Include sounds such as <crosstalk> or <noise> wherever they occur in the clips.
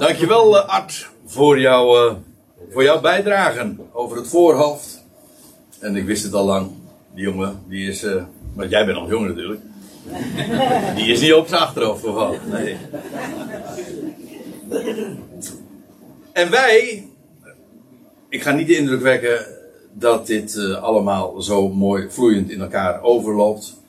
Dankjewel uh, Art voor, jou, uh, voor jouw bijdragen over het voorhoofd. En ik wist het al lang, die jongen, die is, uh, want jij bent nog jong natuurlijk. <laughs> Die is niet op zijn achterhoofd gevallen, nee. En wij, ik ga niet de indruk wekken dat dit allemaal zo mooi vloeiend in elkaar overloopt.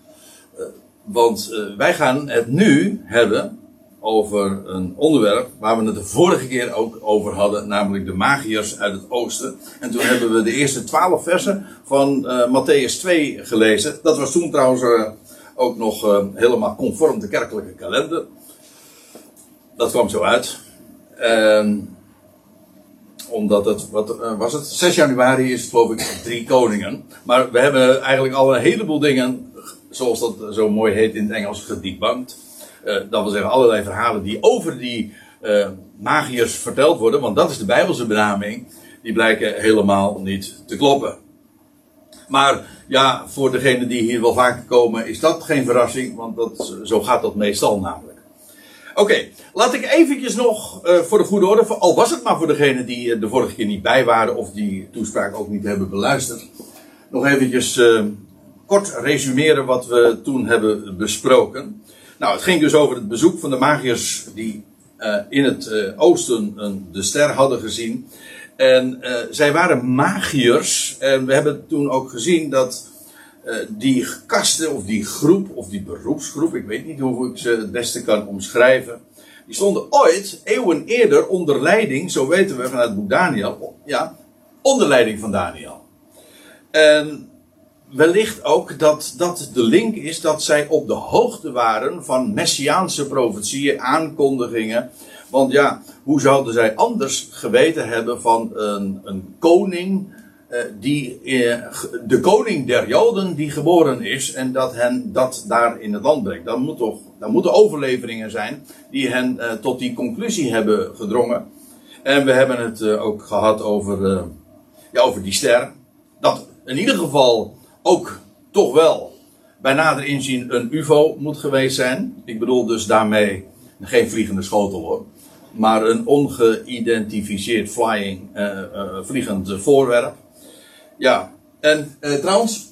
want wij gaan het nu hebben over een onderwerp waar we het de vorige keer ook over hadden, namelijk de magiërs uit het oosten. En toen hebben we de eerste twaalf versen van uh, Matthäus 2 gelezen. Dat was toen trouwens uh, ook nog uh, helemaal conform de kerkelijke kalender. Dat kwam zo uit. Omdat het, wat was het? 6 januari is het geloof ik drie koningen. Maar we hebben eigenlijk al een heleboel dingen, zoals dat zo mooi heet in het Engels, gedebunked. Uh, dat wil zeggen allerlei verhalen die over die uh, magiërs verteld worden, want dat is de Bijbelse benaming, die blijken helemaal niet te kloppen. Maar ja, voor degenen die hier wel vaker komen, is dat geen verrassing, want dat, zo gaat dat meestal namelijk. Oké, laat ik eventjes nog uh, voor de goede orde, al was het maar voor degenen die de vorige keer niet bij waren of die toespraak ook niet hebben beluisterd, nog eventjes kort resumeren wat we toen hebben besproken. Nou, het ging dus over het bezoek van de magiërs die uh, in het uh, oosten een, de ster hadden gezien. En uh, zij waren magiërs. En we hebben toen ook gezien dat die kasten, of die groep, of die beroepsgroep, ik weet niet hoe ik ze het beste kan omschrijven. Die stonden ooit, eeuwen eerder, onder leiding, zo weten we vanuit het boek Daniel, ja, onder leiding van Daniel. En wellicht ook dat dat de link is dat zij op de hoogte waren van messiaanse profetieën, aankondigingen. Want ja, hoe zouden zij anders geweten hebben van een, een koning, eh, die, eh, de koning der Joden die geboren is en dat hen dat daar in het land brengt. Dan, moet toch, dan moeten overleveringen zijn die hen eh, tot die conclusie hebben gedrongen. En we hebben het eh, ook gehad over, eh, ja, over die ster. Dat in ieder geval ook toch wel bij nader inzien een UFO moet geweest zijn. Ik bedoel dus daarmee geen vliegende schotel hoor. Maar een ongeïdentificeerd flying, uh, vliegend voorwerp. Ja, en uh, trouwens,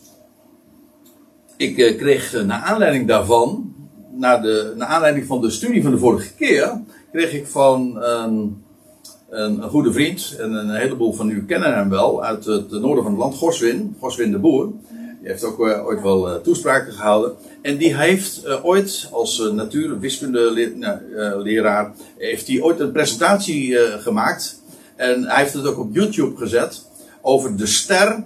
ik kreeg naar aanleiding daarvan, naar, de, aanleiding van de studie van de vorige keer, kreeg ik van een, een, goede vriend, en een heleboel van u kennen hem wel, uit het noorden van het land, Goswin, Goswin de Boer. Die heeft ook uh, ooit wel uh, toespraken gehouden. En die heeft uh, ooit als natuur- en heeft hij ooit een presentatie gemaakt. En hij heeft het ook op YouTube gezet. Over de ster,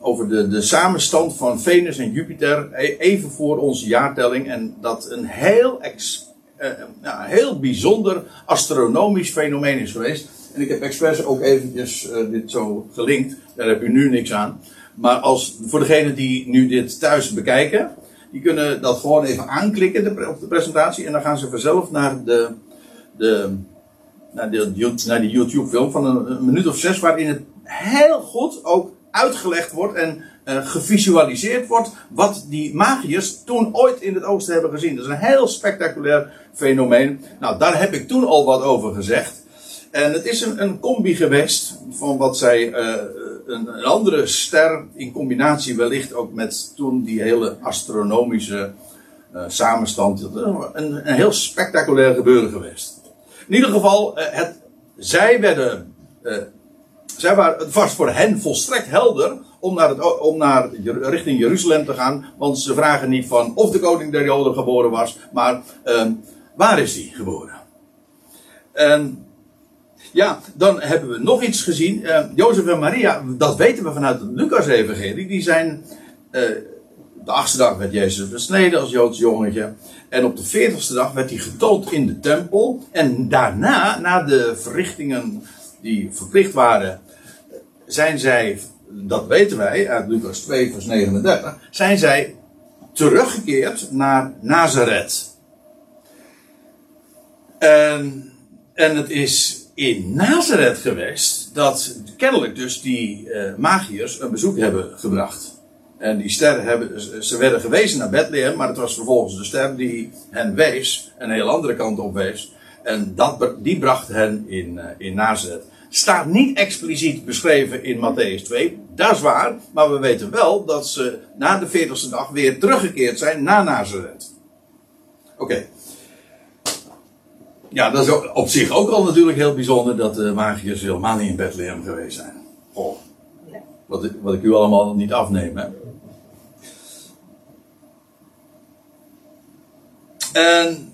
over de, de samenstand van Venus en Jupiter. E, even voor onze jaartelling. En dat een heel, nou, heel bijzonder astronomisch fenomeen is geweest. En ik heb expres ook eventjes dit zo gelinkt. Daar heb u nu niks aan. Maar als, voor degenen die nu dit thuis bekijken, die kunnen dat gewoon even aanklikken op de presentatie. En dan gaan ze vanzelf naar de, de, naar de, naar YouTube film van een, minuut of zes, waarin het heel goed ook uitgelegd wordt en uh, gevisualiseerd wordt wat die magiërs toen ooit in het oosten hebben gezien. Dat is een heel spectaculair fenomeen. Nou, daar heb ik toen al wat over gezegd. En het is een, een combi geweest van wat zij uh, een, andere ster in combinatie wellicht ook met toen die hele astronomische uh, samenstand. Een, een, heel spectaculair gebeuren geweest. In ieder geval, uh, het, zij werden, uh, zij waren, het was voor hen volstrekt helder om naar, het, om naar richting Jeruzalem te gaan. Want ze vragen niet van of de koning der Joden geboren was, maar ehm, waar is hij geboren? En ja, dan hebben we nog iets gezien. Uh, Jozef en Maria, dat weten we vanuit het Lucas-evangelie. Die zijn. Uh, de achtste dag werd Jezus besneden als Joods jongetje. En op de veertigste dag werd hij getoond in de tempel. En daarna, na de verrichtingen die verplicht waren, zijn zij, dat weten wij uit Lucas 2, vers 39, zijn zij teruggekeerd naar Nazareth. En, en het is in Nazareth geweest dat kennelijk dus die uh, magiërs een bezoek hebben gebracht. En die sterren hebben, ze werden gewezen naar Bethlehem, maar het was vervolgens de ster die hen wees, een heel andere kant op wees. En dat, die bracht hen in, uh, in Nazareth. Staat niet expliciet beschreven in Matthäus 2, dat is waar, maar we weten wel dat ze na de 40ste dag weer teruggekeerd zijn naar Nazareth. Oké. Ja, dat is op zich ook al natuurlijk heel bijzonder dat de magiërs helemaal niet in Bethlehem geweest zijn. Oh. Wat, ik, wat ik u allemaal niet afneem, hè. En,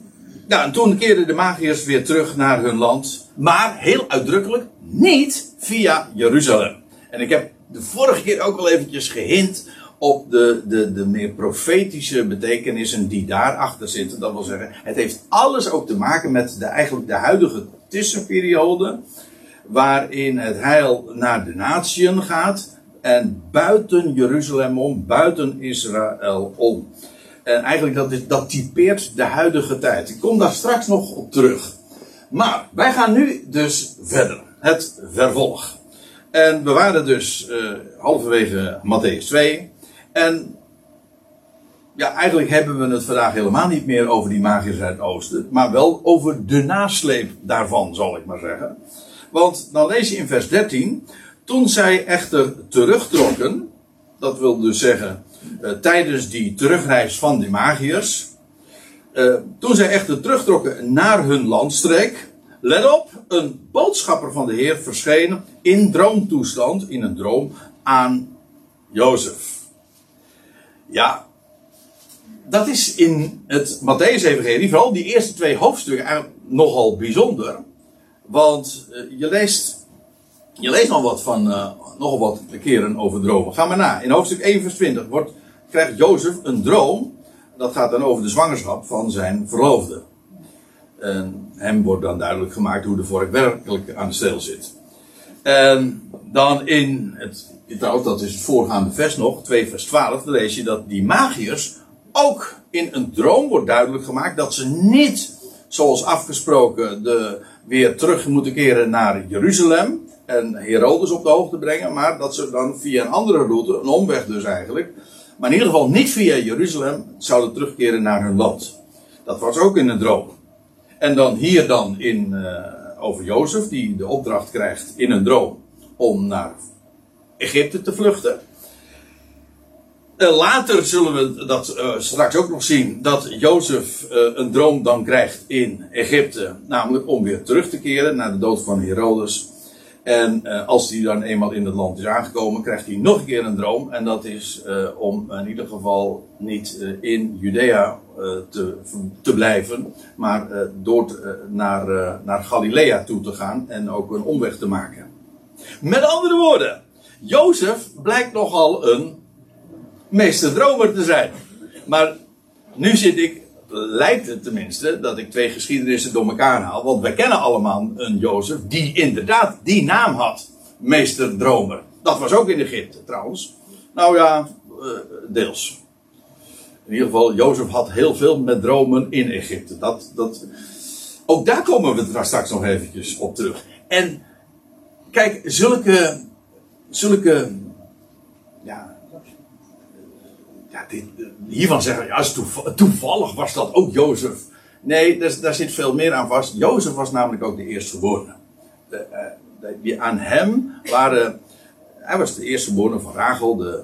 nou, en toen keerden de magiërs weer terug naar hun land. Maar heel uitdrukkelijk niet via Jeruzalem. En ik heb de vorige keer ook al eventjes gehint op de, de, de meer profetische betekenissen die daarachter zitten. Dat wil zeggen, het heeft alles ook te maken met de, eigenlijk de huidige tussenperiode. Waarin het heil naar de natieën gaat. En buiten Jeruzalem om, buiten Israël om. En eigenlijk dat, is, dat typeert de huidige tijd. Ik kom daar straks nog op terug. Maar wij gaan nu dus verder. Het vervolg. En we waren dus uh, halverwege Matthäus 2. En ja, eigenlijk hebben we het vandaag helemaal niet meer over die magiërs uit het oosten. Maar wel over de nasleep daarvan, zal ik maar zeggen. Want dan lees je in vers 13. Toen zij echter terugtrokken. Dat wil dus zeggen uh, tijdens die terugreis van de magiërs. Uh, toen zij echter terugtrokken naar hun landstreek. Let op, een boodschapper van de Heer verscheen in droomtoestand, in een droom, aan Jozef. Ja, dat is in het Matthäus-evangelie, vooral die eerste twee hoofdstukken, nogal bijzonder. Want uh, je leest, je leest nog wat van, uh, nogal wat keren over dromen. Ga maar na. In hoofdstuk 1 vers 20 wordt, krijgt Jozef een droom. Dat gaat dan over de zwangerschap van zijn verloofde. En hem wordt dan duidelijk gemaakt hoe de vork werkelijk aan de steel zit. En dan in het, trouwens, dat is het voorgaande vers nog, 2 vers 12, dan lees je dat die magiërs ook in een droom wordt duidelijk gemaakt dat ze niet, zoals afgesproken, de, weer terug moeten keren naar Jeruzalem en Herodes op de hoogte brengen, maar dat ze dan via een andere route, een omweg dus eigenlijk, maar in ieder geval niet via Jeruzalem, zouden terugkeren naar hun land. Dat was ook in een droom. En dan hier dan in, uh, over Jozef, die de opdracht krijgt in een droom om naar Egypte te vluchten. Uh, later zullen we dat uh, straks ook nog zien, dat Jozef een droom dan krijgt in Egypte, namelijk om weer terug te keren naar de dood van Herodes. En als hij dan eenmaal in het land is aangekomen, krijgt hij nog een keer een droom. En dat is om in ieder geval niet in Judea te, te blijven, maar door naar, naar Galilea toe te gaan en ook een omweg te maken. Met andere woorden, Jozef blijkt nogal een meesterdromer te zijn. Maar nu zit ik lijkt het tenminste dat ik twee geschiedenissen door elkaar haal. Want wij kennen allemaal een Jozef die inderdaad die naam had. Meester Dromer. Dat was ook in Egypte trouwens. Nou ja, uh, deels. In ieder geval, Jozef had heel veel met dromen in Egypte. Dat, dat, ook daar komen we straks nog eventjes op terug. En kijk, zulke, zulke ja, ja, dit, hiervan zeggen ja, toevallig was dat ook Jozef. Nee, daar, daar, zit veel meer aan vast. Jozef was namelijk ook de eerstgeborene. De, uh, de, aan hem waren, hij was de eerstgeborene van Rachel. De,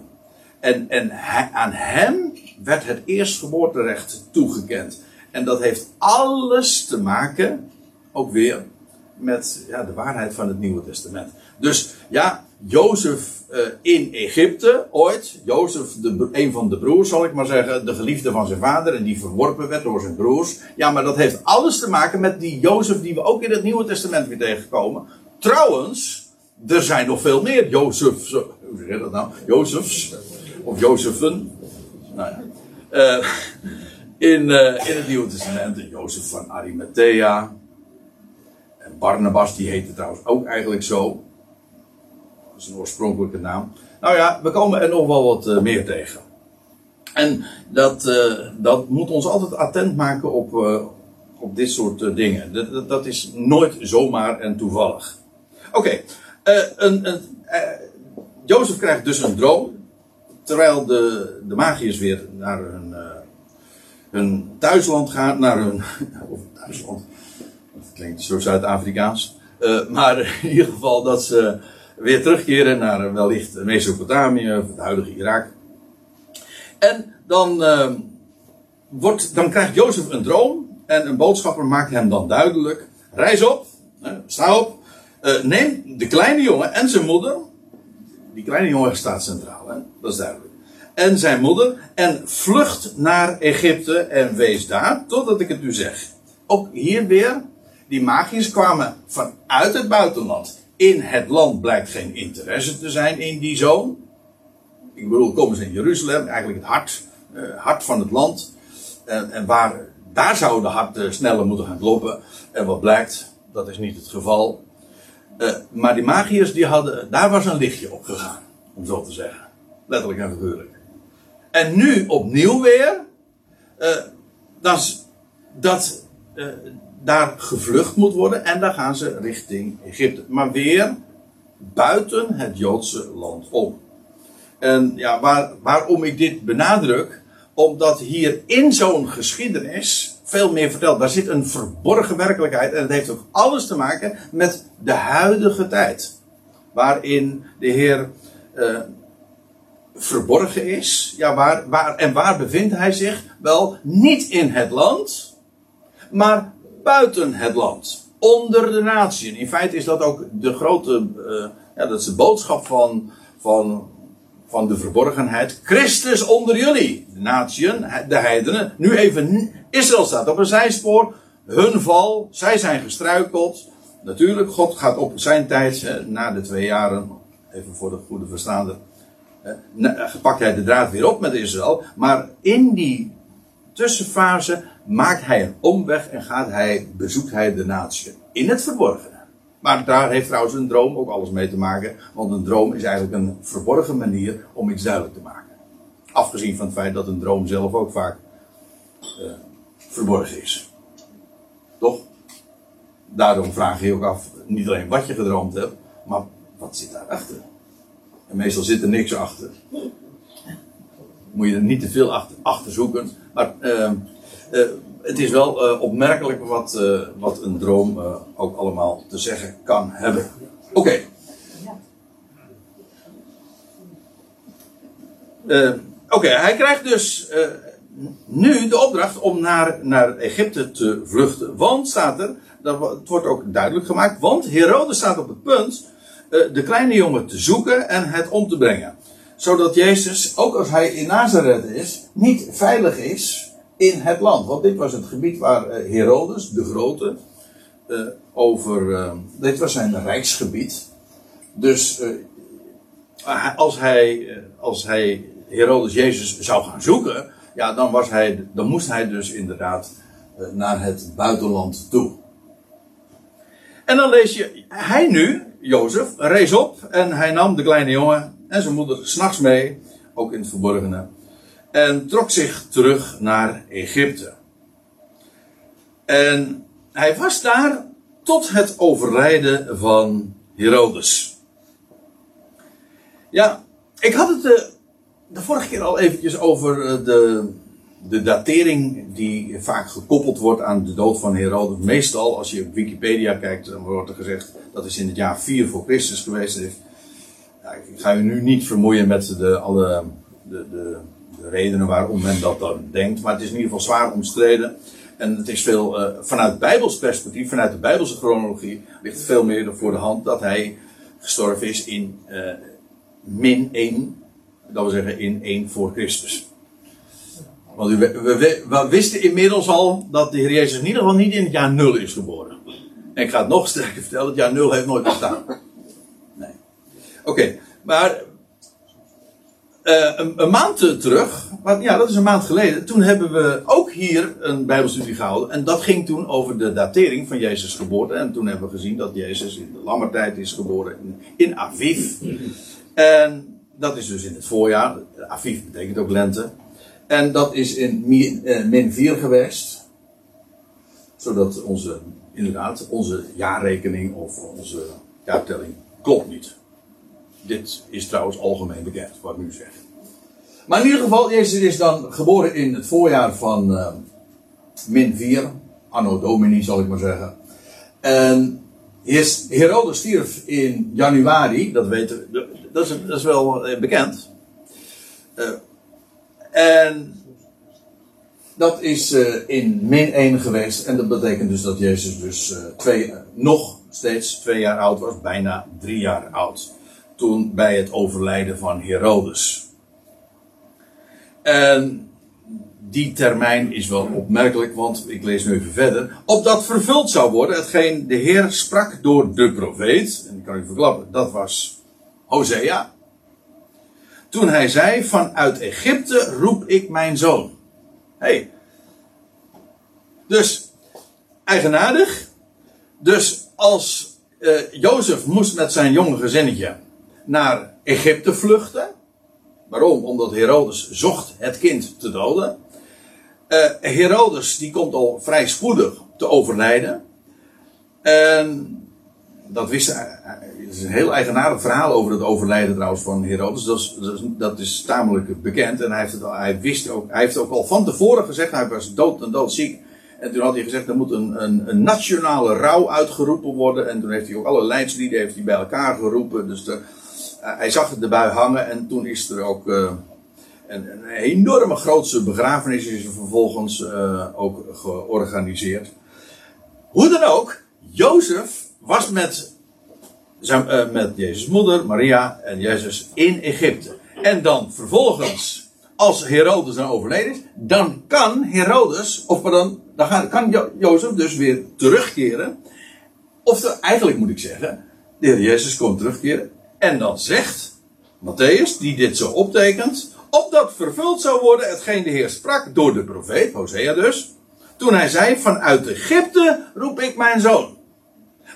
en en aan hem werd het eerstgeboorterecht toegekend. En dat heeft alles te maken, ook weer, met ja, de waarheid van het Nieuwe Testament. Dus ja, Jozef uh, in Egypte, ooit. Jozef, de, een van de broers, zal ik maar zeggen. De geliefde van zijn vader. En die verworpen werd door zijn broers. Ja, maar dat heeft alles te maken met die Jozef die we ook in het Nieuwe Testament weer tegenkomen. Trouwens, er zijn nog veel meer Jozefs. Hoe zeg je dat nou? Jozefs. Of Jozefen. Nou ja. Uh, <laughs> in, in het Nieuwe Testament. Jozef van Arimathea. Barnabas, die heette trouwens ook eigenlijk zo. Dat is een oorspronkelijke naam. Nou ja, we komen er nog wel wat uh, meer tegen. En dat, uh, dat moet ons altijd attent maken op, uh, op dit soort dingen. Dat, dat, is nooit zomaar en toevallig. Oké, okay. een, Jozef krijgt dus een droom. Terwijl de, de magiërs weer naar hun, hun thuisland gaan. Naar hun. <laughs> Of thuisland. Klinkt zo Zuid-Afrikaans. Uh, maar <laughs> in ieder geval dat ze weer terugkeren naar wellicht Mesopotamië, of het huidige Irak. En dan, uh, wordt, dan krijgt Jozef een droom. En een boodschapper maakt hem dan duidelijk: reis op, sta op, uh, neem de kleine jongen en zijn moeder. Die kleine jongen staat centraal, hè? dat is duidelijk. En zijn moeder. En vlucht naar Egypte en wees daar totdat ik het u zeg. Ook hier weer. Die magiërs kwamen vanuit het buitenland. In het land blijkt geen interesse te zijn in die zoon. Ik bedoel, komen ze in Jeruzalem, eigenlijk het hart, uh, hart van het land. En, en waar, daar zouden de harten sneller moeten gaan kloppen. En wat blijkt, dat is niet het geval. Uh, maar die magiërs, die hadden, daar was een lichtje op gegaan. Om zo te zeggen. Letterlijk en figuurlijk. En nu opnieuw weer. Dat, dat daar gevlucht moet worden. En dan gaan ze richting Egypte. Maar weer buiten het Joodse land om. En ja, waar, waarom ik dit benadruk. Omdat hier in zo'n geschiedenis veel meer verteld. Daar zit een verborgen werkelijkheid. En het heeft ook alles te maken met de huidige tijd. Waarin de Heer uh, verborgen is. Ja, waar, waar, en waar bevindt hij zich? Wel, niet in het land, maar buiten het land. Onder de natieën. In feite is dat ook de grote, uh, ja, dat is de boodschap van, van, van de verborgenheid. Christus onder jullie. De natieën, de heidenen. Nu even, Israël staat op een zijspoor. Hun val, zij zijn gestruikeld. Natuurlijk, God gaat op zijn tijd, hè, na de twee jaren, even voor de goede verstaander, pakt hij de draad weer op met Israël. Maar in die tussenfase maakt hij een omweg en gaat hij, bezoekt hij de natie. In het verborgene. Maar daar heeft trouwens een droom ook alles mee te maken. Want een droom is eigenlijk een verborgen manier om iets duidelijk te maken. Afgezien van het feit dat een droom zelf ook vaak uh, verborgen is. Toch? Daarom vraag je je ook af, niet alleen wat je gedroomd hebt, maar wat zit daarachter? En meestal zit er niks achter. Moet je er niet te veel achter, achter zoeken. Maar uh, uh, het is wel uh, opmerkelijk wat, wat een droom ook allemaal te zeggen kan hebben. Oké. Okay. Oké, hij krijgt dus nu de opdracht om naar, naar Egypte te vluchten. Want staat er, dat, het wordt ook duidelijk gemaakt, want Herodes staat op het punt eh, de kleine jongen te zoeken en het om te brengen. Zodat Jezus, ook als hij in Nazareth is, niet veilig is in het land. Want dit was het gebied waar eh, Herodes, de grote, uh, over. dit was zijn rijksgebied. Dus als, hij, als hij Herodes Jezus zou gaan zoeken, ja, dan, was hij, dan moest hij dus inderdaad naar het buitenland toe. En dan lees je, hij nu, Jozef, rees op en hij nam de kleine jongen en zijn moeder s'nachts mee, ook in het verborgene, en trok zich terug naar Egypte. En hij was daar tot het overlijden van Herodes. Ja, ik had het de, de vorige keer al eventjes over eh, de, de datering die vaak gekoppeld wordt aan de dood van Herodes. Meestal, als je op Wikipedia kijkt, dan wordt er gezegd dat is in het jaar 4 voor Christus geweest. Ik ga u nu niet vermoeien met de, alle de, de, de, redenen waarom men dat dan denkt, maar het is in ieder geval zwaar omstreden. En het is veel, uh, vanuit Bijbels perspectief, vanuit de Bijbelse chronologie, ligt veel meer voor de hand dat hij gestorven is in uh, min 1, dat wil zeggen in 1 voor Christus. Want we, we, we, wisten inmiddels al dat de Heer Jezus in ieder geval niet in het jaar 0 is geboren. En ik ga het nog sterker vertellen, het jaar 0 heeft nooit bestaan. Oké, maar uh, een, maand terug, ja dat is een maand geleden, toen hebben we ook hier een bijbelstudie gehouden. En dat ging toen over de datering van Jezus' geboorte. En toen hebben we gezien dat Jezus in de lammertijd is geboren in, Aviv. En dat is dus in het voorjaar. Aviv betekent ook lente. En dat is in min 4 eh, geweest. Zodat onze, inderdaad, onze jaarrekening of onze jaartelling klopt niet. Dit is trouwens algemeen bekend, wat ik nu zeg. Maar in ieder geval, Jezus is dan geboren in het voorjaar van uh, min 4. Anno Domini, zal ik maar zeggen. En Herodes stierf in januari, dat weten we, dat is, dat is wel eh, bekend. Uh, en dat is uh, in min 1 geweest. En dat betekent dus dat Jezus dus twee, nog steeds twee jaar oud was, bijna drie jaar oud. Toen bij het overlijden van Herodes. En die termijn is wel opmerkelijk, want ik lees nu even verder. Opdat vervuld zou worden, hetgeen de Heer sprak door de profeet. En ik kan u verklappen, dat was Hosea. Toen hij zei: Vanuit Egypte roep ik mijn zoon. Hey. Dus, eigenaardig. Dus als uh, Jozef moest met zijn jonge gezinnetje naar Egypte vluchten. Waarom? Omdat Herodes zocht het kind te doden. Uh, Herodes die komt al vrij spoedig te overlijden. En dat wist Het is een heel eigenaardig verhaal over het overlijden trouwens van Herodes. Dat is, dat is, tamelijk bekend. En hij heeft, het hij, wist ook, hij heeft ook al van tevoren gezegd, hij was dood en doodziek. En toen had hij gezegd, er moet een, een, een, nationale rouw uitgeroepen worden. En toen heeft hij ook alle leidslieden heeft hij bij elkaar geroepen. Dus de, hij zag het erbij hangen en toen is er ook... Uh, een, een, enorme grootse begrafenis is er vervolgens uh, ook georganiseerd. Hoe dan ook, Jozef was met, zijn, met Jezus' moeder, Maria en Jezus in Egypte. En dan vervolgens, als Herodes dan overleden is, dan kan Herodes, of dan, dan kan jo Jozef dus weer terugkeren. Of de, eigenlijk moet ik zeggen, de Jezus komt terugkeren. En dan zegt Matthäus, die dit zo optekent, opdat vervuld zou worden hetgeen de Heer sprak door de profeet, Hosea dus. Toen hij zei, vanuit Egypte roep ik mijn zoon.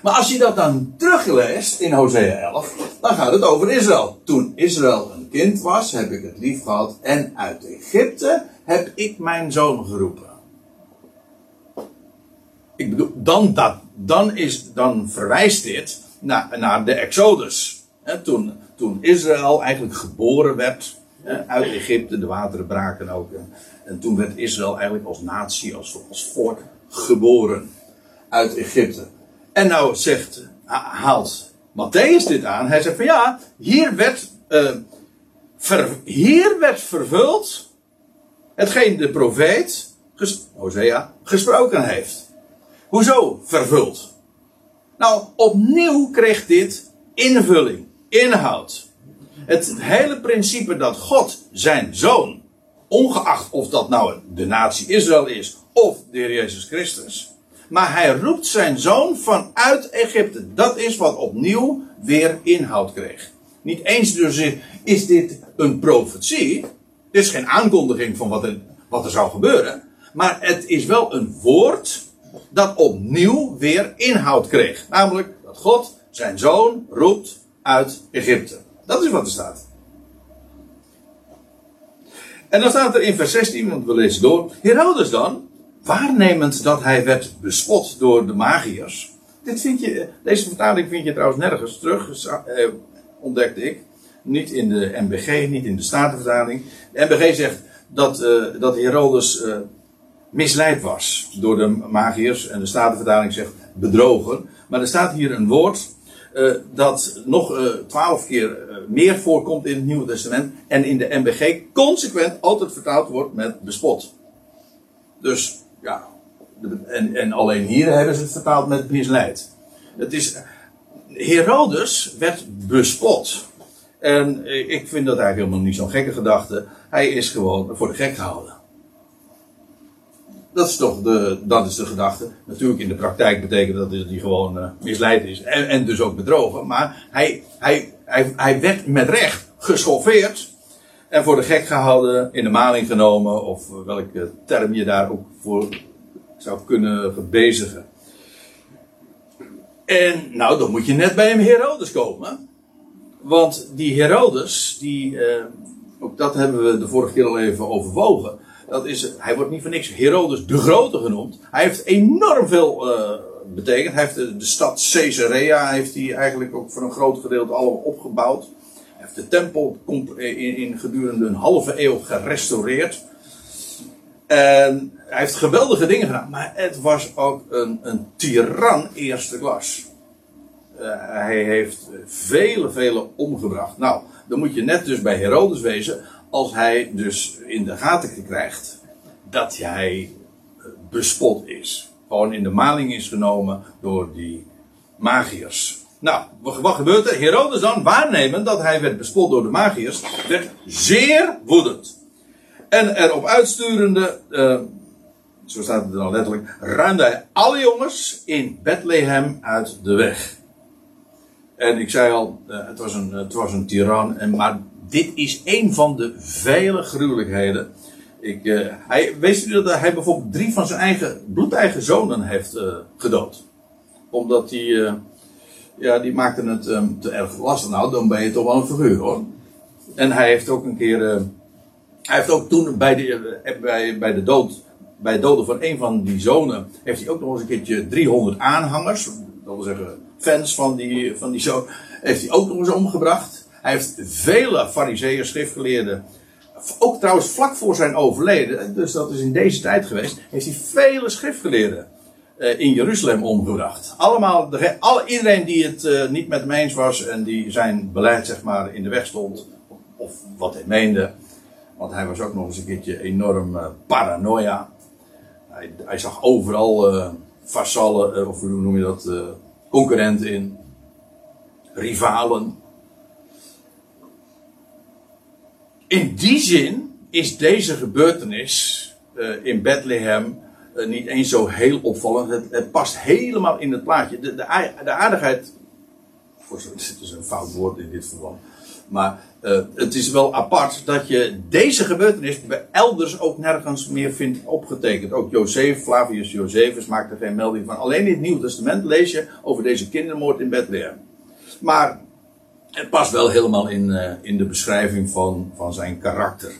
Maar als je dat dan terugleest in Hosea 11, dan gaat het over Israël. Toen Israël een kind was, heb ik het lief gehad. En uit Egypte heb ik mijn zoon geroepen. Ik bedoel, dan, dat, dan, is, dan verwijst dit naar, naar de Exodus. Toen, toen Israël eigenlijk geboren werd uit Egypte, de wateren braken ook. En toen werd Israël eigenlijk als natie, als, als volk geboren uit Egypte. En nou zegt, haalt Matthäus dit aan. Hij zegt van ja, hier werd, ver, hier werd vervuld hetgeen de profeet, Hosea, gesproken heeft. Hoezo vervuld? Nou, opnieuw kreeg dit invulling, inhoud. Het hele principe dat God zijn zoon, ongeacht of dat nou de natie Israël is of de Heer Jezus Christus, maar hij roept zijn zoon vanuit Egypte. Dat is wat opnieuw weer inhoud kreeg. Niet eens dus is dit een profetie. Dit is geen aankondiging van wat er, wat er zou gebeuren. Maar het is wel een woord dat opnieuw weer inhoud kreeg. Namelijk dat God zijn zoon roept uit Egypte. Dat is wat er staat. En dan staat er in vers 16, want we lezen door. Herodes dan, waarnemend dat hij werd bespot door de magiërs. Dit vind je, deze vertaling vind je trouwens nergens terug, eh, ontdekte ik. Niet in de MBG, niet in de Statenvertaling. De MBG zegt dat, uh, dat Herodes uh, misleid was door de magiërs. En de Statenvertaling zegt bedrogen. Maar er staat hier een woord uh, dat nog twaalf keer meer voorkomt in het Nieuwe Testament. En in de MBG consequent altijd vertaald wordt met bespot. Dus ja, en, en alleen hier hebben ze het vertaald met misleid. Het is, Herodes werd bespot. En ik vind dat eigenlijk helemaal niet zo'n gekke gedachte. Hij is gewoon voor de gek gehouden. Dat is toch de, dat is de gedachte. Natuurlijk in de praktijk betekent dat hij gewoon uh, misleid is. En, en, dus ook bedrogen. Maar hij, hij, hij, hij werd met recht geschoffeerd. En voor de gek gehouden, in de maling genomen. Of welke term je daar ook voor zou kunnen verbezigen. En nou, dan moet je net bij hem Herodes komen. Want die Herodes, die, eh, ook dat hebben we de vorige keer al even overwogen. Dat is, hij wordt niet voor niks Herodes de Grote genoemd. Hij heeft enorm veel uh, betekend. Hij heeft de, stad Caesarea heeft hij eigenlijk ook voor een groot gedeelte allemaal opgebouwd. Hij heeft de tempel in, in gedurende een halve eeuw gerestaureerd. En hij heeft geweldige dingen gedaan, maar het was ook een, een tiran eerste klas. Uh, hij heeft vele, vele omgebracht. Nou, dan moet je net dus bij Herodes wezen, als hij dus in de gaten krijgt dat hij bespot is. Gewoon in de maling is genomen door die magiërs. Nou, wat gebeurt er? Herodes dan, waarnemen dat hij werd bespot door de magiërs, werd zeer woedend. En erop uitsturende, uh, zo staat het dan letterlijk, ruimde hij alle jongens in Bethlehem uit de weg. En ik zei al, uh, het, was een, het was een tiran, en, maar dit is een van de vele gruwelijkheden. Ik, uh, hij, u dat hij bijvoorbeeld drie van zijn eigen, bloedeigen zonen heeft gedood? Omdat hij ja, die maakten het te erg lastig. Nou, dan ben je toch wel een figuur hoor. En hij heeft ook een keer. Uh, hij heeft ook toen bij de, uh, bij, bij de dood. Bij het doden van een van die zonen. Heeft hij ook nog eens een keertje 300 aanhangers. Dat wil zeggen, fans van die, van die zoon. Heeft hij ook nog eens omgebracht. Hij heeft vele fariseeën, schriftgeleerden. Ook trouwens vlak voor zijn overleden. Dus dat is in deze tijd geweest. Heeft hij vele schriftgeleerden uh, in Jeruzalem omgebracht. Allemaal, de, alle, iedereen die het uh, niet met hem eens was en die zijn beleid zeg maar in de weg stond, of wat hij meende, want hij was ook nog eens een keertje enorm uh, paranoia. Hij, hij, zag overal vassallen, of hoe noem je dat, concurrenten in, rivalen. In die zin is deze gebeurtenis in Bethlehem uh, niet eens zo heel opvallend. Het, past helemaal in het plaatje. De, de, aardigheid. Voor, het is een fout woord in dit verband. Maar uh, het is wel apart dat je deze gebeurtenis elders ook nergens meer vindt opgetekend. Ook Jozef, Flavius Josephus maakt geen melding van. Alleen in het Nieuw Testament lees je over deze kindermoord in Bethlehem. Maar het past wel helemaal in, uh, in de beschrijving van, van zijn karakter.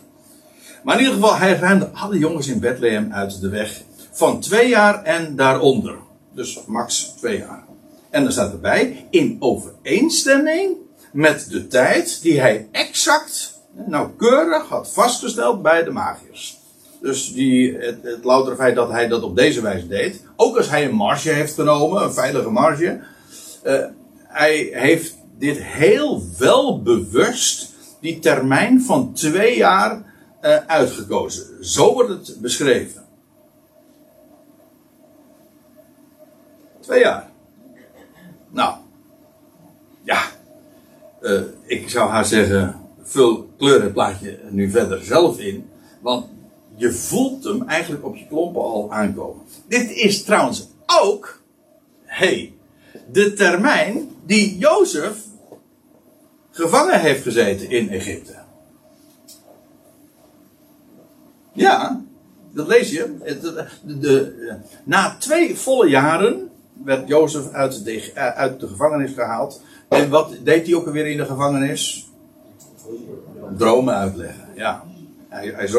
Maar in ieder geval, hij ruimde alle jongens in Bethlehem uit de weg van twee jaar en daaronder. Dus max twee jaar. En dan staat erbij, in overeenstemming met de tijd die hij exact, nauwkeurig had vastgesteld bij de magiërs. Dus die, het, het loutere feit dat hij dat op deze wijze deed, ook als hij een marge heeft genomen, een veilige marge, uh, hij heeft dit heel wel bewust, die termijn van twee jaar uh, uitgekozen. Zo wordt het beschreven. Twee jaar. Nou. Ja. Uh, ik zou haar zeggen, vul kleur het plaatje nu verder zelf in. Want je voelt hem eigenlijk op je klompen al aankomen. Dit is trouwens ook, hey, de termijn die Jozef gevangen heeft gezeten in Egypte. Ja, dat lees je. De, de, na twee volle jaren werd Jozef uit de, eh, uit de gevangenis gehaald. En wat deed hij ook alweer in de gevangenis? Dromen uitleggen, ja. Hij, hij,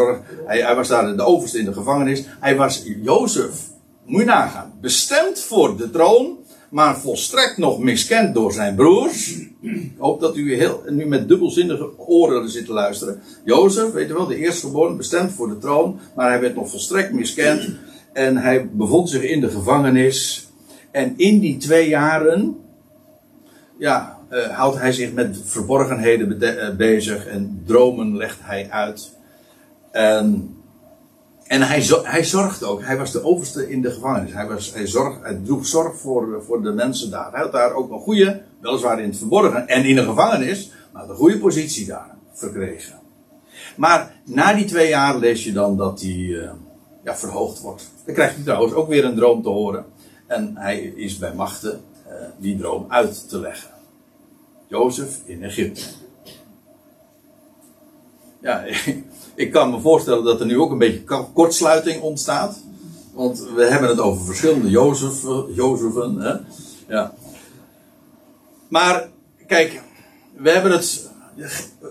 hij, hij was daar de overste in de gevangenis. Hij was Jozef, moet je nagaan, bestemd voor de troon, maar volstrekt nog miskend door zijn broers. Ik hoop dat u heel, nu met dubbelzinnige oren zit te luisteren. Jozef, weet je wel, de eerstgeboren, bestemd voor de troon, maar hij werd nog volstrekt miskend. En hij bevond zich in de gevangenis. En in die twee jaren, ja, uh, houdt hij zich met verborgenheden uh, bezig en dromen legt hij uit. En, en hij, hij zorgt ook, hij was de overste in de gevangenis. Hij, was, hij, zorg, hij droeg zorg voor, voor de mensen daar. Hij had daar ook een goede, weliswaar in het verborgen en in de gevangenis, maar een goede positie daar verkregen. Maar na die twee jaar lees je dan dat hij uh, ja, verhoogd wordt. Dan krijg je trouwens ook weer een droom te horen. En hij is bij machten uh, die droom uit te leggen. Jozef in Egypte. Ja, <laughs> ik kan me voorstellen dat er nu ook een beetje kortsluiting ontstaat. Want we hebben het over verschillende Jozef, Jozefen. Ja. Maar kijk, we hebben het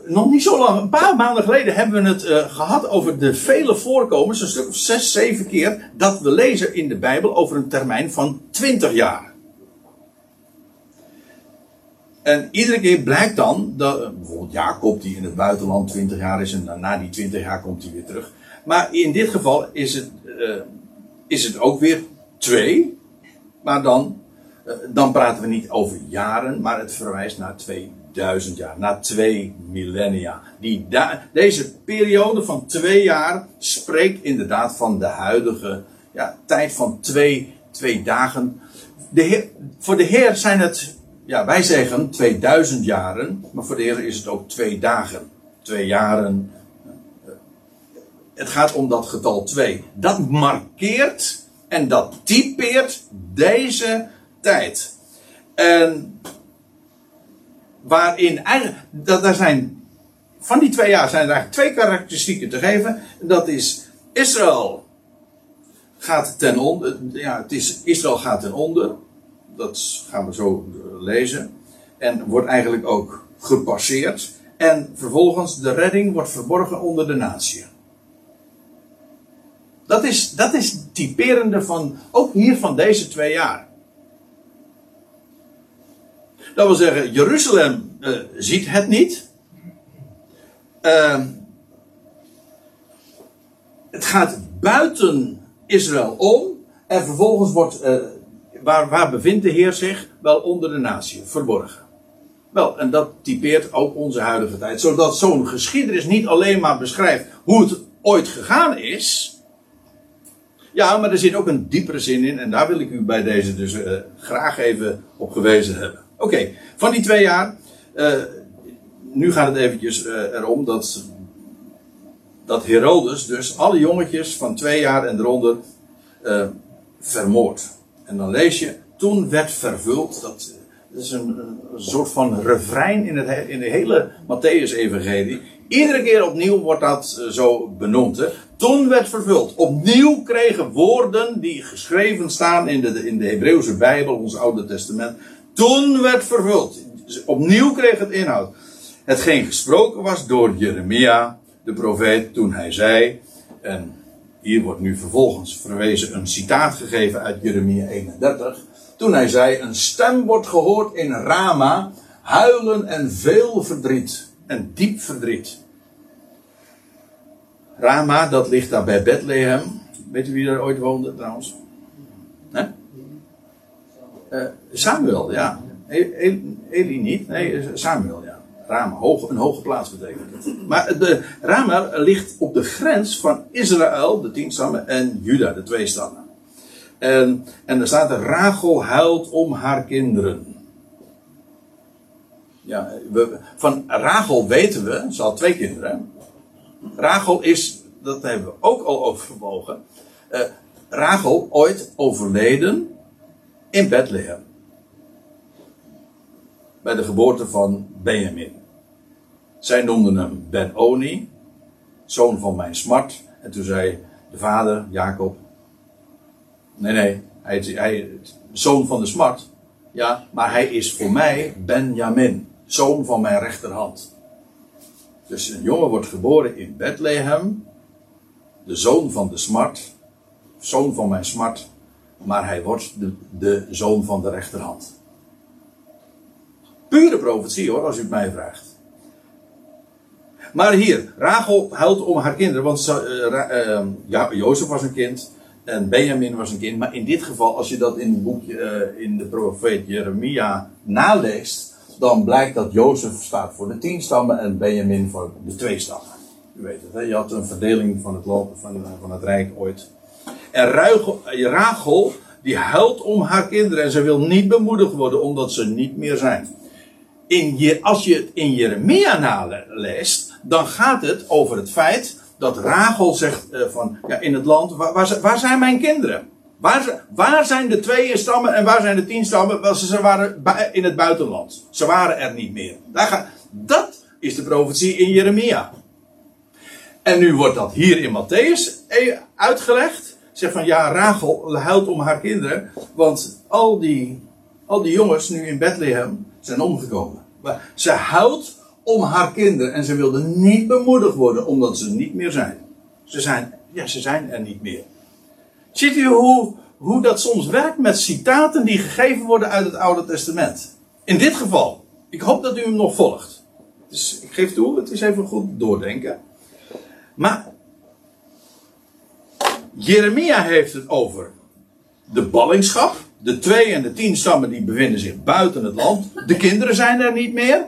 nog niet zo lang, een paar maanden geleden hebben we het uh, gehad over de vele voorkomens, een stuk of zes, zeven keer, dat we lezen in de Bijbel over een termijn van 20 jaar. En iedere keer blijkt dan dat, uh, bijvoorbeeld Jacob die in het buitenland 20 jaar is en na die 20 jaar komt hij weer terug. Maar in dit geval is het, uh, is het ook weer twee. Maar dan, uh, dan praten we niet over jaren, maar het verwijst naar 2000 jaar, naar twee millennia. Die deze periode van twee jaar spreekt inderdaad van de huidige ja, tijd van twee, twee dagen. De voor de Heer zijn het, ja, wij zeggen 2000 jaren, maar voor de Heer is het ook twee dagen. Twee jaren, het gaat om dat getal 2. Dat markeert en dat typeert deze tijd. En waarin eigenlijk, dat, daar zijn, van die twee jaar zijn er eigenlijk twee karakteristieken te geven. Dat is Israël gaat ten onder. Ja, het is Israël gaat ten onder. Dat gaan we zo lezen. En wordt eigenlijk ook gepasseerd. En vervolgens de redding wordt verborgen onder de natie. Dat is, dat is typerende van, ook hier van deze twee jaar. Dat wil zeggen, Jeruzalem uh, ziet het niet. Uh, het gaat buiten Israël om. En vervolgens wordt, uh, waar, waar bevindt de Heer zich? Wel onder de natie, verborgen. Wel, en dat typeert ook onze huidige tijd. Zodat zo'n geschiedenis niet alleen maar beschrijft hoe het ooit gegaan is. Ja, maar er zit ook een diepere zin in. En daar wil ik u bij deze dus uh, graag even op gewezen hebben. Oké, van die twee jaar. Uh, nu gaat het eventjes uh, erom dat, dat Herodes dus alle jongetjes van twee jaar en eronder vermoord. En dan lees je, toen werd vervuld, dat, dat is een, een, soort van refrein in, het, in de hele Matthäus-evangelie. Iedere keer opnieuw wordt dat zo benoemd. Hè? Toen werd vervuld. Opnieuw kregen woorden die geschreven staan in de, in de Hebreeuwse Bijbel, ons Oude Testament. Toen werd vervuld. Dus opnieuw kreeg het inhoud. Hetgeen gesproken was door Jeremia, de profeet, toen hij zei. En hier wordt nu vervolgens verwezen een citaat gegeven uit Jeremia 31. Toen hij zei: Een stem wordt gehoord in Rama, huilen en veel verdriet. En diep verdriet. Rama, dat ligt daar bij Bethlehem. Weet u wie daar ooit woonde trouwens? Uh, Samuel, ja. Eli niet, nee, Samuel, ja. Rama, hoog, een hoge plaats betekent het. Maar de, Rama ligt op de grens van Israël, de tien stammen, en Juda, de twee stammen. En, en er staat Rachel huilt om haar kinderen. Ja, we, van Rachel weten we, ze had twee kinderen. Rachel is, dat hebben we ook al overwogen. Uh, Rachel ooit overleden in Bethlehem. Bij de geboorte van Benjamin. Zij noemden hem Ben-Oni, zoon van mijn smart. En toen zei de vader, Jacob. Nee, nee, hij hij, zoon van de smart. Ja, maar hij is voor mij Benjamin, zoon van mijn rechterhand. Dus een jongen wordt geboren in Bethlehem, de zoon van de smart, zoon van mijn smart, maar hij wordt de, de zoon van de rechterhand. Pure profetie hoor, als u het mij vraagt. Maar hier, Rachel huilt om haar kinderen, want uh, Jozef was een kind en Benjamin was een kind. Maar in dit geval, als je dat in het boekje, uh, in de profeet Jeremia naleest, dan blijkt dat Jozef staat voor de tien stammen en Benjamin voor de twee stammen. U weet het, hè? je had een verdeling van het, land, van, van het rijk ooit. En Rachel, die huilt om haar kinderen en ze wil niet bemoedigd worden omdat ze niet meer zijn. In je, als je het in Jeremia naleest, dan gaat het over het feit dat Rachel zegt uh, van, ja, in het land, waar, waar, zijn mijn kinderen? Waar, waar, zijn de twee stammen en waar zijn de tien stammen? Wel, ze waren in het buitenland. Ze waren er niet meer. Daar dat is de profetie in Jeremia. En nu wordt dat hier in Matthäus eh, uitgelegd. Zegt van ja, Rachel huilt om haar kinderen. Want al die, al die jongens nu in Bethlehem zijn omgekomen. Maar ze huilt om haar kinderen. En ze wilde niet bemoedigd worden omdat ze niet meer zijn. Ze zijn, ja, ze zijn er niet meer. Ziet u hoe, hoe dat soms werkt met citaten die gegeven worden uit het Oude Testament? In dit geval. Ik hoop dat u hem nog volgt. Dus ik geef toe, het is even goed doordenken. Maar Jeremia heeft het over de ballingschap. De twee en de tien stammen die bevinden zich buiten het land. De kinderen zijn er niet meer.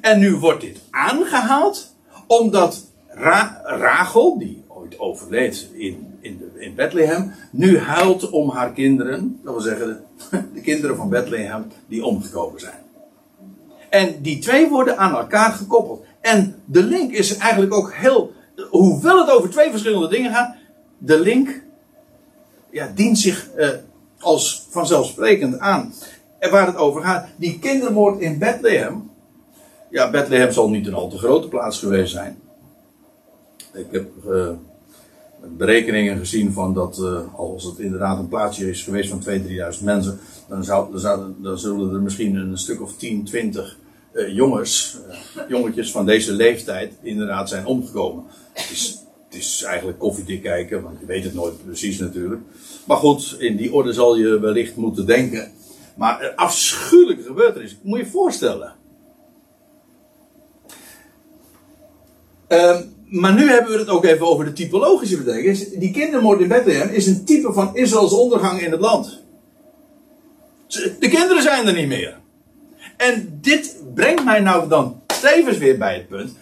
En nu wordt dit aangehaald omdat Ra Rachel, die ooit overleed in, in, de, in Bethlehem, nu huilt om haar kinderen. Dat wil zeggen, de, <laughs> de kinderen van Bethlehem die omgekomen zijn. En die twee worden aan elkaar gekoppeld. En de link is eigenlijk ook heel. Hoewel het over twee verschillende dingen gaat, de link ja, dient zich eh, als vanzelfsprekend aan. En waar het over gaat, die kindermoord in Bethlehem. Ja, Bethlehem zal niet een al te grote plaats geweest zijn. Ik heb uh, berekeningen gezien van dat uh, als het inderdaad een plaatsje is geweest van 2.000, 3.000 mensen, dan, zou, zullen er misschien een stuk of 10, 20 uh, jongens, jongetjes van deze leeftijd inderdaad zijn omgekomen. Het is, het is eigenlijk koffiedik kijken, want je weet het nooit precies natuurlijk. Maar goed, in die orde zal je wellicht moeten denken. Maar een afschuwelijke gebeurtenis, moet je je voorstellen. Um, maar nu hebben we het ook even over de typologische betekenis. Die kindermoord in Bethlehem is een type van Israëls ondergang in het land. De kinderen zijn er niet meer. En dit brengt mij nou dan tevens weer bij het punt.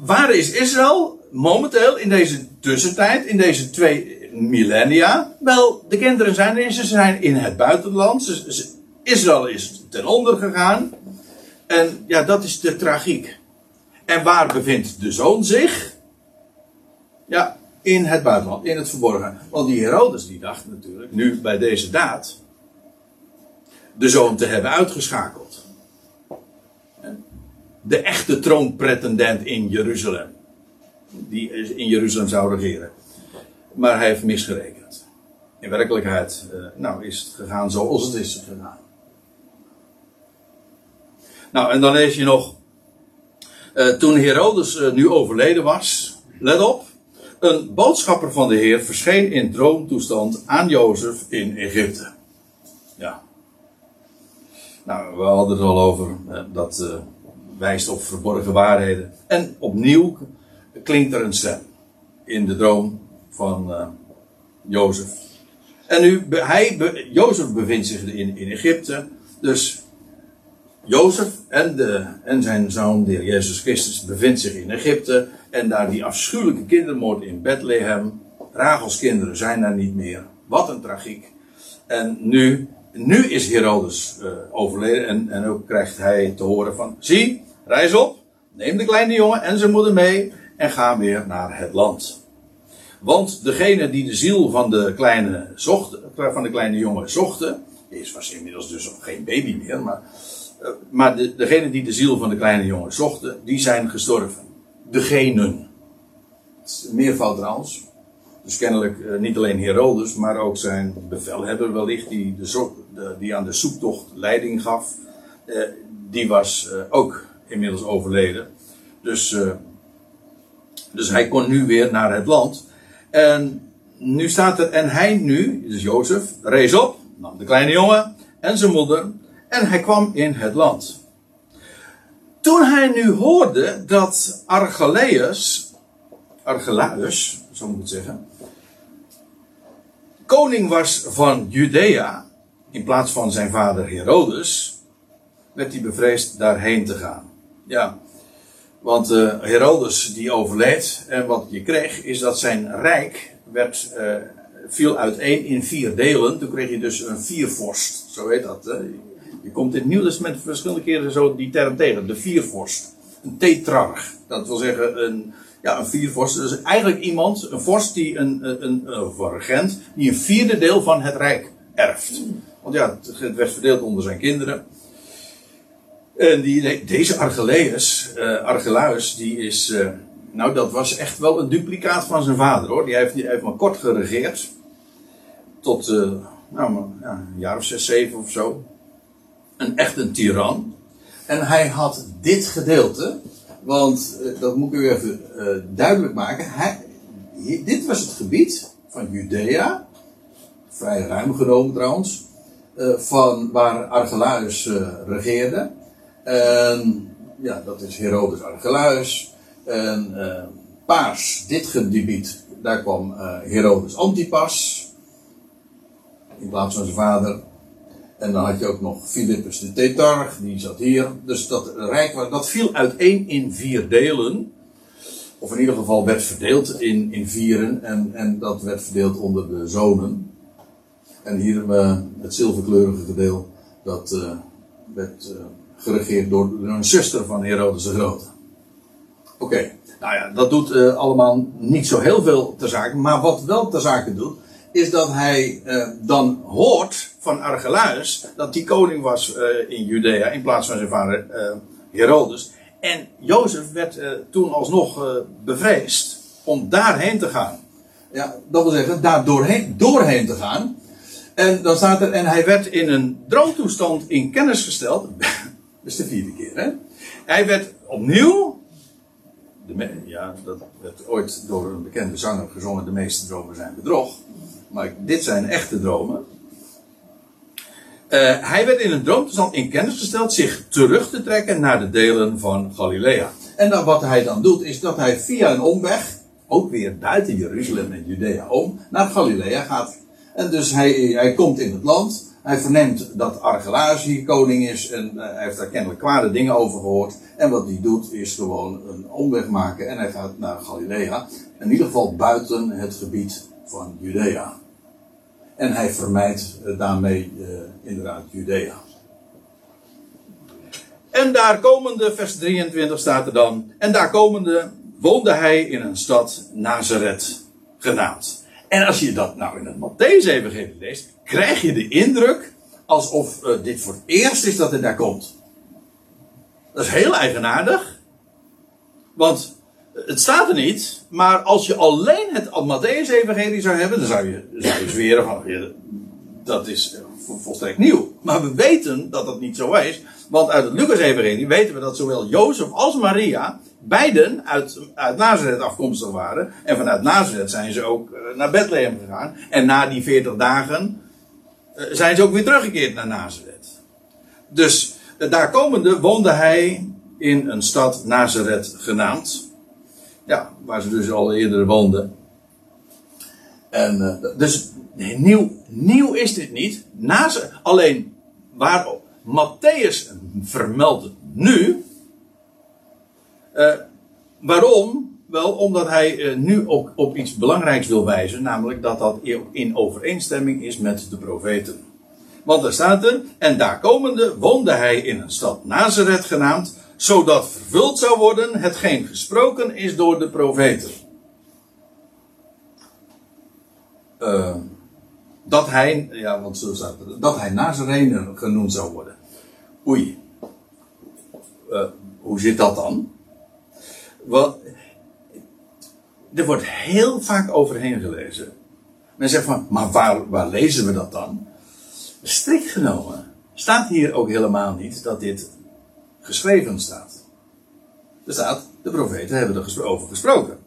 Waar is Israël momenteel in deze tussentijd, in deze twee millennia? Wel, de kinderen zijn er, ze zijn in het buitenland. Israël is ten onder gegaan. En ja, dat is de tragiek. En waar bevindt de zoon zich? Ja, in het buitenland, in het verborgen. Want die Herodes die dacht natuurlijk, nu bij deze daad, de zoon te hebben uitgeschakeld. De echte troonpretendent in Jeruzalem. Die in Jeruzalem zou regeren. Maar hij heeft misgerekend. In werkelijkheid, eh, nou is het gegaan zoals het is gegaan. Nou, en dan lees je nog uh, toen Herodes uh, nu overleden was, let op, een boodschapper van de Heer verscheen in droomtoestand aan Jozef in Egypte. Ja. Nou, we hadden het al over, uh, dat wijst op verborgen waarheden. En opnieuw klinkt er een stem in de droom van Jozef. En nu, hij, Jozef bevindt zich in, in Egypte, dus Jozef en, de, en zijn zoon, de heer Jezus Christus, bevindt zich in Egypte. En daar die afschuwelijke kindermoord in Bethlehem. Rachels kinderen zijn daar niet meer. Wat een tragiek. En nu, nu is Herodes uh, overleden. En, en ook krijgt hij te horen van, zie, reis op. Neem de kleine jongen en zijn moeder mee. En ga weer naar het land. Want degene die de ziel van de kleine, zocht, van de kleine jongen zochten. Is was inmiddels dus geen baby meer, maar eh, maar de, degene die de ziel van de kleine jongen zochten, die zijn gestorven. Degenen. Meervoud trouwens. Dus kennelijk uh, niet alleen Herodes, maar ook zijn bevelhebber wellicht, die, de, die aan de zoektocht leiding gaf. Uh, die was ook inmiddels overleden. Dus, dus hij kon nu weer naar het land. En nu staat er, en hij nu, dus Jozef, rees op, nam de kleine jongen en zijn moeder en hij kwam in het land. Toen hij nu hoorde dat Archelaeus, Archelaus, zo moet ik het zeggen, koning was van Judea, in plaats van zijn vader Herodes, werd hij bevreesd daarheen te gaan. Ja, want uh, Herodes die overleed en wat je kreeg is dat zijn rijk werd, uh, viel uiteen in vier delen. Toen kreeg je dus een viervorst, zo heet dat. Je komt in het Nieuw verschillende keren zo die term tegen. De viervorst. Een tetrarch. Dat wil zeggen een, ja, een viervorst. Dus eigenlijk iemand, een vorst die een, een, een, een regent, die een vierde deel van het rijk erft. Want ja, het werd verdeeld onder zijn kinderen. En die, deze Archelaus, uh, die is, uh, nou dat was echt wel een duplicaat van zijn vader hoor. Die heeft, die heeft maar kort geregeerd. Tot, uh, nou, ja, een jaar of zes, zeven of zo een echt een tiran. En hij had dit gedeelte, want uh, dat moet ik u even uh, duidelijk maken. Hij, dit was het gebied van Judea, vrij ruim genomen trouwens, uh, van waar Archelaus regeerde. Ja, dat is Herodes Archelaus. En paars, dit gebied, daar kwam Herodes Antipas. In plaats van zijn vader. En dan had je ook nog Philippus de Tetarch, die zat hier. Dus dat rijk dat viel uiteen in vier delen. Of in ieder geval werd verdeeld in, in vieren. En, en dat werd verdeeld onder de zonen. En hier uh, het zilverkleurige gedeel, dat uh, werd uh, geregeerd door, een zuster van Herodes de Grote. Oké, nou ja, dat doet allemaal niet zo heel veel ter zake. Maar wat wel ter zake doet, is dat hij dan hoort van Archelaus dat die koning was in Judea in plaats van zijn vader Herodes. En Jozef werd toen alsnog bevreesd om daarheen te gaan. Ja, dat wil zeggen, daar doorheen, doorheen te gaan. En dan staat er, en hij werd in een droomtoestand in kennis gesteld. <laughs> Dat is de vierde keer, hè? Hij werd opnieuw. Ja, dat werd ooit door een bekende zanger gezongen: De meeste dromen zijn bedrog. Maar dit zijn echte dromen. Uh, hij werd in een droomtoestand in kennis gesteld zich terug te trekken naar de delen van Galilea. En dan, wat hij dan doet, is dat hij via een omweg, ook weer buiten Jeruzalem en Judea om, naar Galilea gaat. En dus hij, hij komt in het land. Hij verneemt dat Archelaus hier koning is. En uh, hij heeft daar kennelijk kwade dingen over gehoord. En wat hij doet is gewoon een omweg maken. En hij gaat naar Galilea. In ieder geval buiten het gebied van Judea. En hij vermijdt uh, daarmee uh, inderdaad Judea. En daar komende, vers 23 staat er dan. En daar komende woonde hij in een stad Nazareth genaamd. En als je dat nou in het Matthäus-evangelie leest, krijg je de indruk alsof uh, dit voor het eerst is dat het daar komt. Dat is heel eigenaardig. Want het staat er niet, maar als je alleen het Matthäus-evangelie zou hebben, dan zou je, zweren van, dat is volstrekt nieuw. Maar we weten dat dat niet zo is, want uit het Lucas-evangelie weten we dat zowel Jozef als Maria beiden uit, uit Nazareth afkomstig waren. En vanuit Nazareth zijn ze ook uh, naar Bethlehem gegaan. En na die 40 dagen uh, zijn ze ook weer teruggekeerd naar Nazareth. Dus uh, daar komende woonde hij in een stad Nazareth genaamd. Ja, waar ze dus al eerder woonden. En dus nee, nieuw, nieuw is dit niet. Nazareth, alleen waar Matthäus vermeldt nu uh, waarom? Wel omdat hij uh, nu ook op iets belangrijks wil wijzen, namelijk dat dat in overeenstemming is met de profeten. Want er staat er, en daar komende woonde hij in een stad Nazareth genaamd, zodat vervuld zou worden hetgeen gesproken is door de profeten. Uh, dat hij, ja, want zo staat er, dat hij Nazarener genoemd zou worden. Oei. Uh, hoe zit dat dan? Wat, er wordt heel vaak overheen gelezen. Men zegt van, maar waar, waar lezen we dat dan? Strikt genomen staat hier ook helemaal niet dat dit geschreven staat. Er staat, de profeten hebben er over gesproken.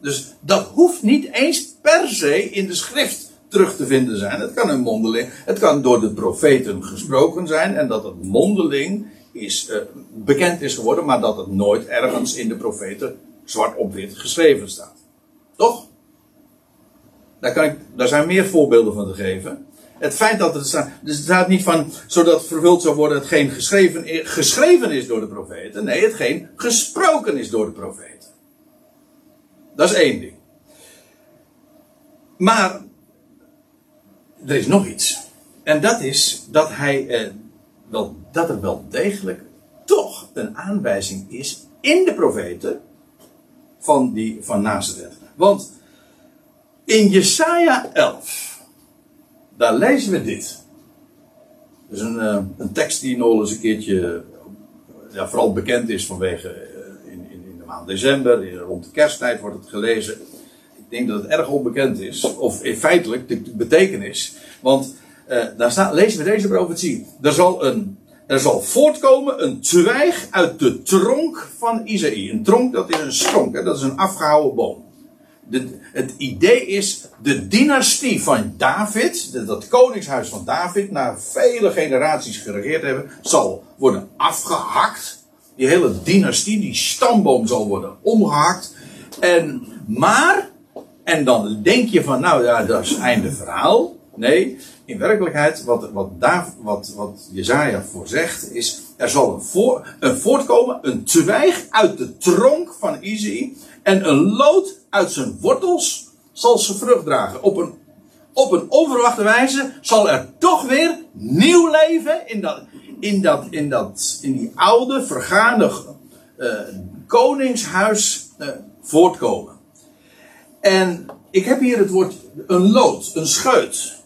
Dus dat hoeft niet eens per se in de schrift terug te vinden zijn. Het kan een mondeling, het kan door de profeten gesproken zijn en dat het mondeling is, uh, bekend is geworden, maar dat het nooit ergens in de profeten zwart op wit geschreven staat. Toch? Daar, kan ik, daar zijn meer voorbeelden van te geven. Het feit dat het staat, dus het staat niet van, zodat vervuld zou worden hetgeen geschreven, geschreven is door de profeten. Nee, hetgeen gesproken is door de profeten. Dat is één ding. Maar, er is nog iets. En dat is dat hij, eh, wel, dat er wel degelijk toch een aanwijzing is in de profeten van, die, van Nazareth. Want in Jesaja 11, daar lezen we dit. Dat is een, uh, een tekst die nog eens een keertje, ja, vooral bekend is vanwege uh, in, in, in, de maand december, rond de kersttijd wordt het gelezen. Ik denk dat het erg onbekend is, of feitelijk de betekenis. Want uh, daar staat, lezen we deze profetie. Er zal, een, er zal voortkomen een twijg uit de tronk van Isaïe. Een tronk, dat is een stronk, hè, dat is een afgehouden boom. Het idee is, de dynastie van David, dat koningshuis van David, na vele generaties geregeerd hebben, zal worden afgehakt. Die hele dynastie, die stamboom zal worden omgehakt. En, maar, en dan denk je van, nou ja, dat is einde verhaal. Nee, in werkelijkheid, wat, wat, daar, wat, wat is, er zal een, voor, een voortkomen, een twijg uit de tronk van Izei, en een lood uit zijn wortels zal ze vrucht dragen. Op een, op een onverwachte wijze zal er toch weer nieuw leven in dat, in dat, in dat, in die oude, vergaande uh, koningshuis uh, voortkomen. En ik heb hier het woord een lood, een scheut.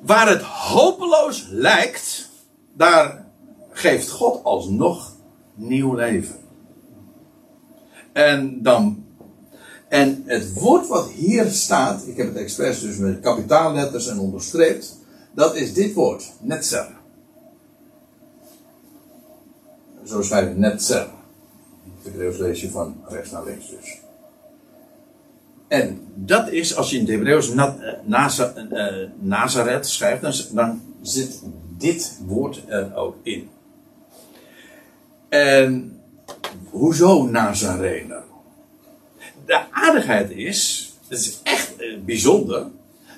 Waar het hopeloos lijkt, daar geeft God alsnog nieuw leven. En dan. En het woord wat hier staat, ik heb het expres dus met kapitaalletters en onderstreept, dat is dit woord, netzer. Zo schrijf je netzer. Het Hebreeuws lees je van rechts naar links dus. En dat is, als je in het Hebreeuws uh, Nazareth schrijft, dan, dan zit dit woord er ook in. En hoezo Nazarener? De aardigheid is, het is echt uh, bijzonder,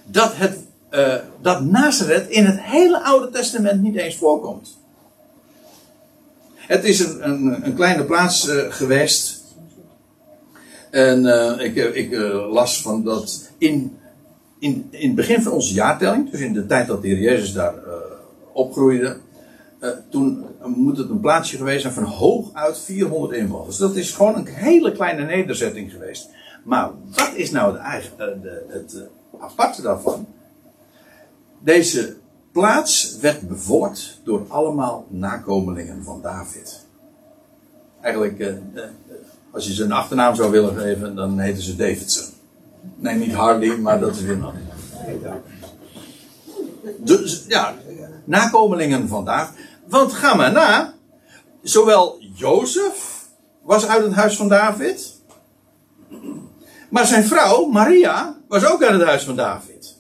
dat, het, uh, dat Nazareth in het hele Oude Testament niet eens voorkomt. Het is een, een, een kleine plaats uh, geweest. En ik, ik las van dat in, in, in het begin van onze jaartelling, dus in de tijd dat de Heer Jezus daar opgroeide, uh, toen moet het een plaatsje geweest zijn van hooguit 400 inwoners. Dat is gewoon een hele kleine nederzetting geweest. Maar wat is nou de uh, de, het uh, aparte daarvan? Deze plaats werd bevolkt door allemaal nakomelingen van David. Eigenlijk, als je ze een achternaam zou willen geven, dan heten ze Davidson. Nee, niet Harley, maar dat is weer nog. Dus ja, nakomelingen van David. Want ga maar na. Zowel Jozef was uit het huis van David. Maar zijn vrouw, Maria, was ook uit het huis van David.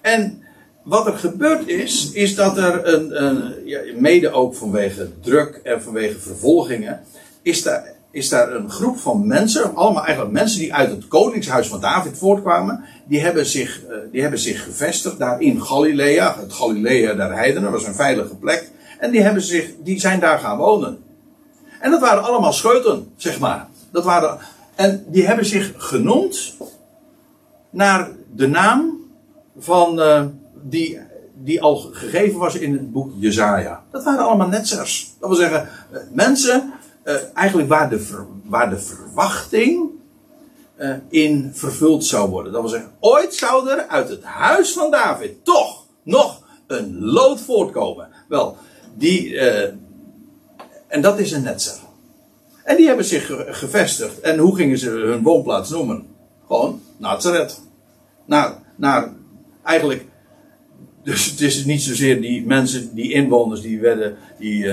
En wat er gebeurd is, is dat er een, een ja, mede ook vanwege druk en vanwege vervolgingen, is daar, is daar een groep van mensen, allemaal eigenlijk mensen die uit het koningshuis van David voortkwamen, die hebben zich, eh, die hebben zich gevestigd daar in Galilea, het Galilea der heidenen, was een veilige plek, en die, hebben zich, die zijn daar gaan wonen. En dat waren allemaal scheuten, zeg maar. Dat waren, en die hebben zich genoemd naar de naam van, uh, die, die al gegeven was in het boek Jezaja. Dat waren allemaal netsers. Dat wil zeggen, uh, mensen uh, eigenlijk waar de, waar de verwachting uh, in vervuld zou worden. Dat wil zeggen, ooit zou er uit het huis van David toch nog een lood voortkomen. Wel, die, uh, en dat is een netzer. En die hebben zich gevestigd. En hoe gingen ze hun woonplaats noemen? Gewoon Nazareth. Naar, naar eigenlijk. Dus het is niet zozeer die mensen, die inwoners, die werden, die,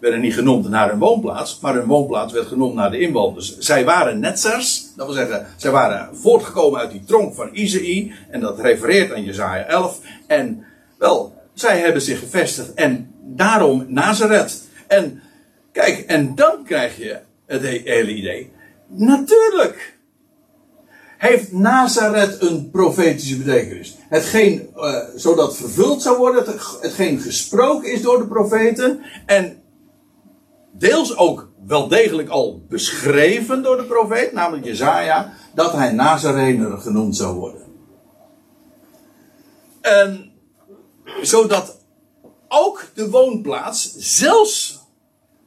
werden niet genoemd naar hun woonplaats, maar hun woonplaats werd genoemd naar de inwoners. Zij waren netzers, dat wil zeggen, zij waren voortgekomen uit die tronk van Isaïe, en dat refereert aan Jezaja 11. En wel, zij hebben zich gevestigd en daarom Nazareth. En kijk, en dan krijg je het hele idee. Natuurlijk heeft Nazareth een profetische betekenis. Hetgeen, uh, zodat vervuld zou worden, hetgeen gesproken is door de profeten. En deels ook wel degelijk al beschreven door de profeet, namelijk Jezaja, dat hij Nazarener genoemd zou worden. En zodat ook de woonplaats, zelfs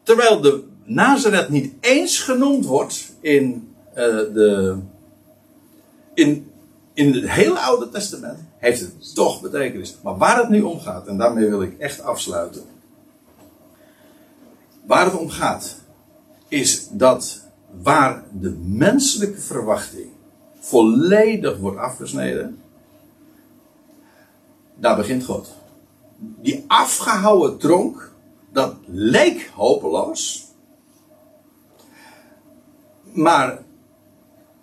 terwijl de Nazareth niet eens genoemd wordt in, uh, de, in, in het hele Oude Testament, heeft het toch betekenis. Maar waar het nu om gaat, en daarmee wil ik echt afsluiten. Waar het om gaat, is dat waar de menselijke verwachting volledig wordt afgesneden, daar begint God. Die afgehouden tronk, dat leek hopeloos. Maar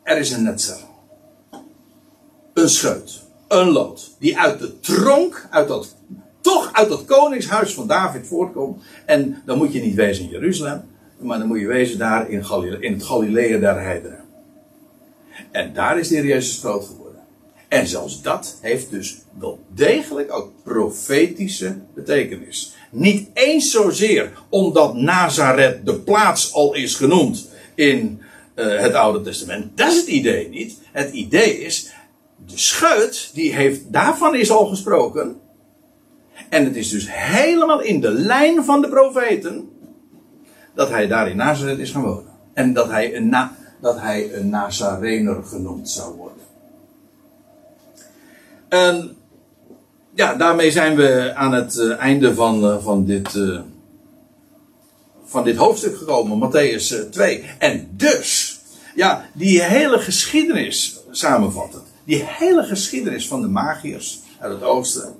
er is een netzer. Een scheut. Een lood. Die uit de tronk, uit dat, toch uit dat koningshuis van David voortkomt. En dan moet je niet wezen in Jeruzalem. maar dan moet je wezen daar in, Galile in het Galilea der. En daar is de Heer Jezus groot geworden. En zelfs dat heeft dus wel degelijk ook profetische betekenis. Niet eens zozeer omdat Nazareth de plaats al is genoemd in uh, het Oude Testament. Dat is het idee niet. Het idee is, de scheut, die heeft, daarvan is al gesproken. En het is dus helemaal in de lijn van de profeten dat hij daar in Nazareth is gaan wonen. En dat hij een, na, dat hij een Nazarener genoemd zou worden. En ja, daarmee zijn we aan het uh, einde van, uh, van, dit, uh, van dit hoofdstuk gekomen, Matthäus 2. En dus, ja, die hele geschiedenis samenvatten. Die hele geschiedenis van de magiërs uit het oosten.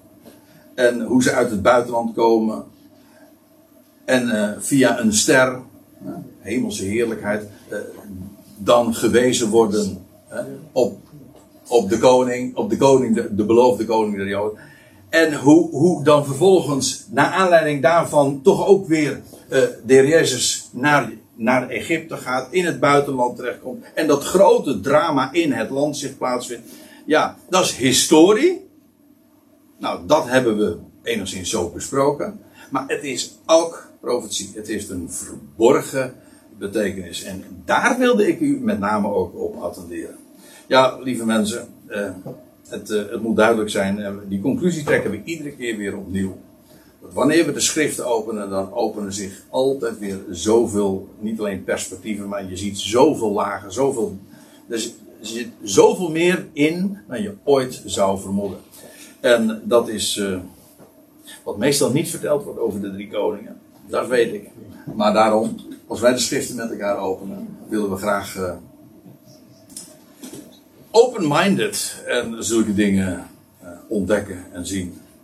En hoe ze uit het buitenland komen. En via een ster, hemelse heerlijkheid, dan gewezen worden op, op de koning, op de koning, de, de beloofde koning der Joden. En hoe, hoe dan vervolgens, naar aanleiding daarvan, toch ook weer uh, de Jezus naar, naar Egypte gaat, in het buitenland terechtkomt. En dat grote drama in het land zich plaatsvindt. Ja, dat is historie. Nou, dat hebben we enigszins zo besproken. Maar het is ook profetie. Het heeft een verborgen betekenis. En daar wilde ik u met name ook op attenderen. Ja, lieve mensen. Uh, het, uh, het, moet duidelijk zijn, uh, die conclusie trekken we iedere keer weer opnieuw. Wanneer we de schriften openen, dan openen zich altijd weer zoveel, niet alleen perspectieven, maar je ziet zoveel lagen, zoveel, er zit zoveel meer in dan je ooit zou vermoeden. En dat is uh, wat meestal niet verteld wordt over de drie koningen. Dat weet ik. Maar daarom, als wij de schriften met elkaar openen, willen we graag open-minded en zulke dingen uh, ontdekken en zien.